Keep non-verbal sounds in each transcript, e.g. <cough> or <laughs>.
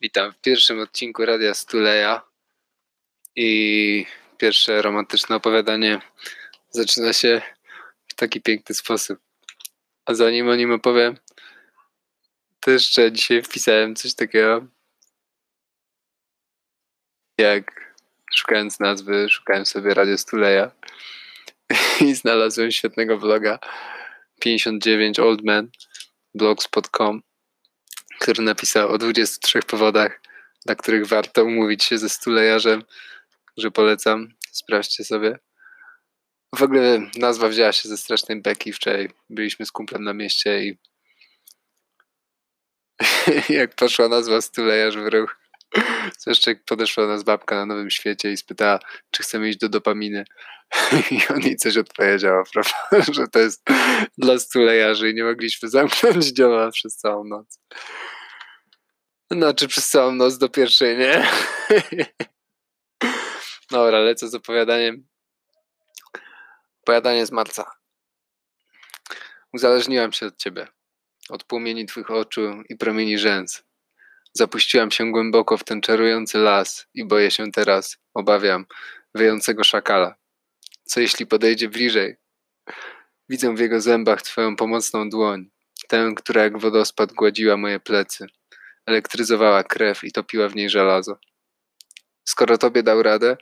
Witam w pierwszym odcinku Radia Stuleja i pierwsze romantyczne opowiadanie zaczyna się w taki piękny sposób. A zanim o nim opowiem, to jeszcze dzisiaj wpisałem coś takiego jak szukając nazwy, szukałem sobie Radio Stuleja <laughs> i znalazłem świetnego bloga 59 Old Man blogspot.com który napisał o 23 powodach, dla których warto umówić się ze stulejarzem, że polecam. Sprawdźcie sobie. W ogóle nazwa wzięła się ze strasznej beki. Wczoraj byliśmy z kumplem na mieście i <laughs> jak poszła nazwa stulejarz w ruch, Zresztą jak podeszła nas babka na Nowym Świecie i spytała, czy chcemy iść do dopaminy. <laughs> I on jej coś odpowiedział, prawda, że to jest dla stulejarzy i nie mogliśmy zamknąć <laughs> dzioła przez całą noc. Znaczy przez całą noc do pierwszej, nie? <laughs> Dobra, lecę z opowiadaniem. Opowiadanie z marca. Uzależniłam się od ciebie, od płomieni twych oczu i promieni rzęs. Zapuściłam się głęboko w ten czarujący las i boję się teraz, obawiam, wyjącego szakala. Co jeśli podejdzie bliżej? Widzę w jego zębach twoją pomocną dłoń, tę, która jak wodospad gładziła moje plecy, elektryzowała krew i topiła w niej żelazo. Skoro tobie dał radę,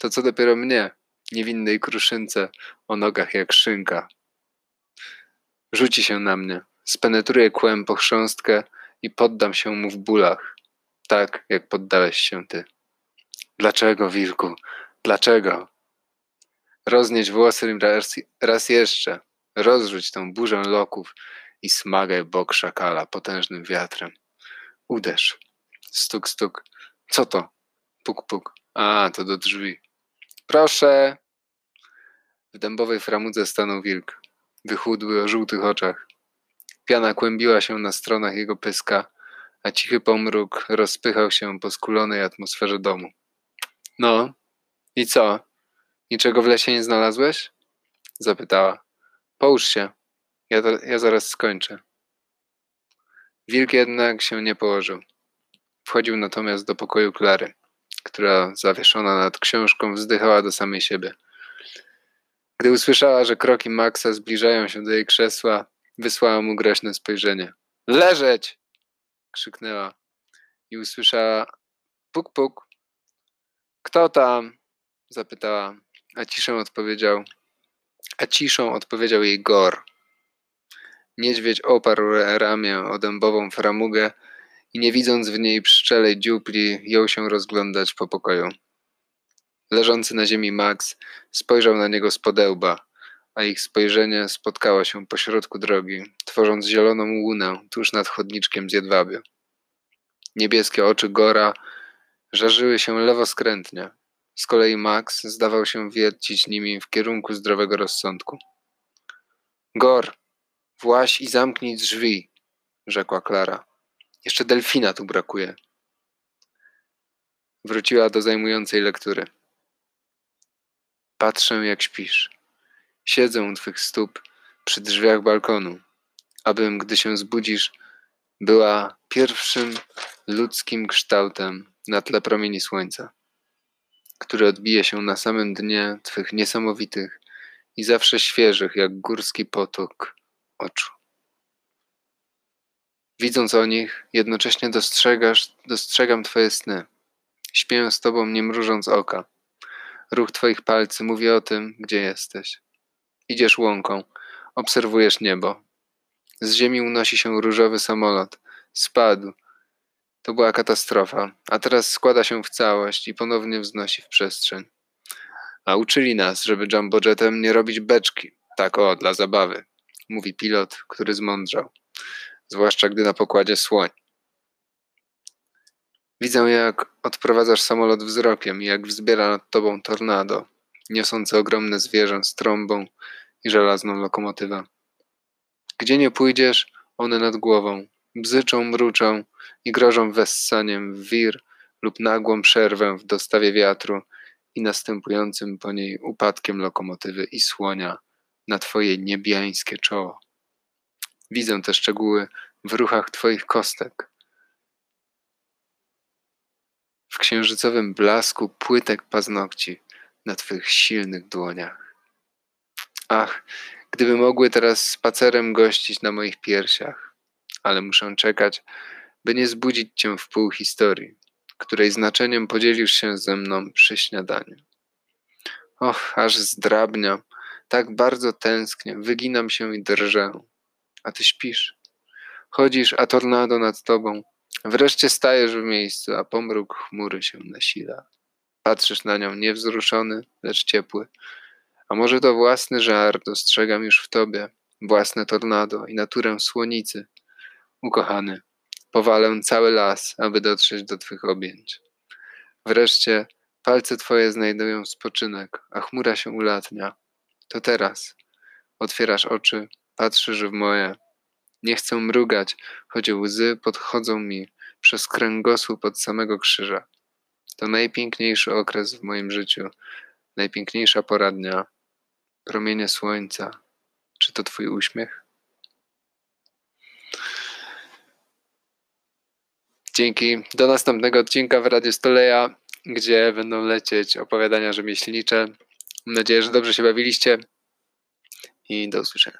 to co dopiero mnie, niewinnej kruszynce, o nogach jak szynka. Rzuci się na mnie, spenetruje kłem po chrząstkę i poddam się mu w bólach, tak jak poddałeś się ty. Dlaczego, wilku? Dlaczego? Roznieść włosy raz, raz jeszcze, rozrzuć tę burzę loków i smagaj bok szakala potężnym wiatrem. Uderz. Stuk, stuk. Co to? Puk, puk. A, to do drzwi. Proszę. W dębowej framudze stanął wilk. Wychudły o żółtych oczach. Piana kłębiła się na stronach jego pyska, a cichy pomruk rozpychał się po skulonej atmosferze domu. No, i co? Niczego w lesie nie znalazłeś? Zapytała. Połóż się. Ja, ja zaraz skończę. Wilk jednak się nie położył. Wchodził natomiast do pokoju Klary, która zawieszona nad książką wzdychała do samej siebie. Gdy usłyszała, że kroki Maxa zbliżają się do jej krzesła, Wysłała mu groźne spojrzenie. Leżeć! krzyknęła i usłyszała puk puk. Kto tam? zapytała, a ciszą odpowiedział, a ciszą odpowiedział jej Gor. Niedźwiedź oparł ramię o dębową framugę i nie widząc w niej pszczelej dziupli, jął się rozglądać po pokoju. Leżący na ziemi Max spojrzał na niego z podełba, a ich spojrzenie spotkało się pośrodku drogi, tworząc zieloną łunę tuż nad chodniczkiem z jedwabiu. Niebieskie oczy Gora żarzyły się lewoskrętnie. Z kolei Max zdawał się wiercić nimi w kierunku zdrowego rozsądku. Gor, właś i zamknij drzwi, rzekła Klara. Jeszcze delfina tu brakuje. Wróciła do zajmującej lektury. Patrzę, jak śpisz. Siedzę u twych stóp przy drzwiach balkonu, abym, gdy się zbudzisz, była pierwszym ludzkim kształtem na tle promieni słońca, który odbije się na samym dnie twych niesamowitych i zawsze świeżych jak górski potok oczu. Widząc o nich, jednocześnie dostrzegasz, dostrzegam Twoje sny. Śpię z Tobą, nie mrużąc oka. Ruch Twoich palcy mówi o tym, gdzie jesteś. Idziesz łąką, obserwujesz niebo. Z ziemi unosi się różowy samolot. Spadł. To była katastrofa, a teraz składa się w całość i ponownie wznosi w przestrzeń. A uczyli nas, żeby jumbojetem nie robić beczki. Tak o, dla zabawy, mówi pilot, który zmądrzał. Zwłaszcza gdy na pokładzie słoń. Widzę, jak odprowadzasz samolot wzrokiem i jak wzbiera nad tobą tornado, niosące ogromne zwierzę z trąbą i żelazną lokomotywę. Gdzie nie pójdziesz, one nad głową bzyczą, mruczą i grożą wessaniem w wir lub nagłą przerwę w dostawie wiatru i następującym po niej upadkiem lokomotywy i słonia na twoje niebiańskie czoło. Widzę te szczegóły w ruchach twoich kostek. księżycowym blasku płytek paznokci na twych silnych dłoniach. Ach, gdyby mogły teraz spacerem gościć na moich piersiach, ale muszę czekać, by nie zbudzić cię w pół historii, której znaczeniem podzielisz się ze mną przy śniadaniu. Och, aż zdrabniam, tak bardzo tęsknię, wyginam się i drżę, a ty śpisz. Chodzisz, a tornado nad tobą. Wreszcie stajesz w miejscu, a pomruk chmury się nasila. Patrzysz na nią niewzruszony, lecz ciepły. A może to własny żar dostrzegam już w tobie, własne tornado i naturę słonicy. Ukochany, powalę cały las, aby dotrzeć do twych objęć. Wreszcie palce twoje znajdują spoczynek, a chmura się ulatnia. To teraz. Otwierasz oczy, patrzysz w moje. Nie chcę mrugać, choć łzy podchodzą mi przez kręgosłup od samego krzyża. To najpiękniejszy okres w moim życiu, najpiękniejsza pora dnia. Promienie słońca. Czy to Twój uśmiech? Dzięki. Do następnego odcinka w Radio Stoleja, gdzie będą lecieć opowiadania rzemieślnicze. Mam nadzieję, że dobrze się bawiliście i do usłyszenia.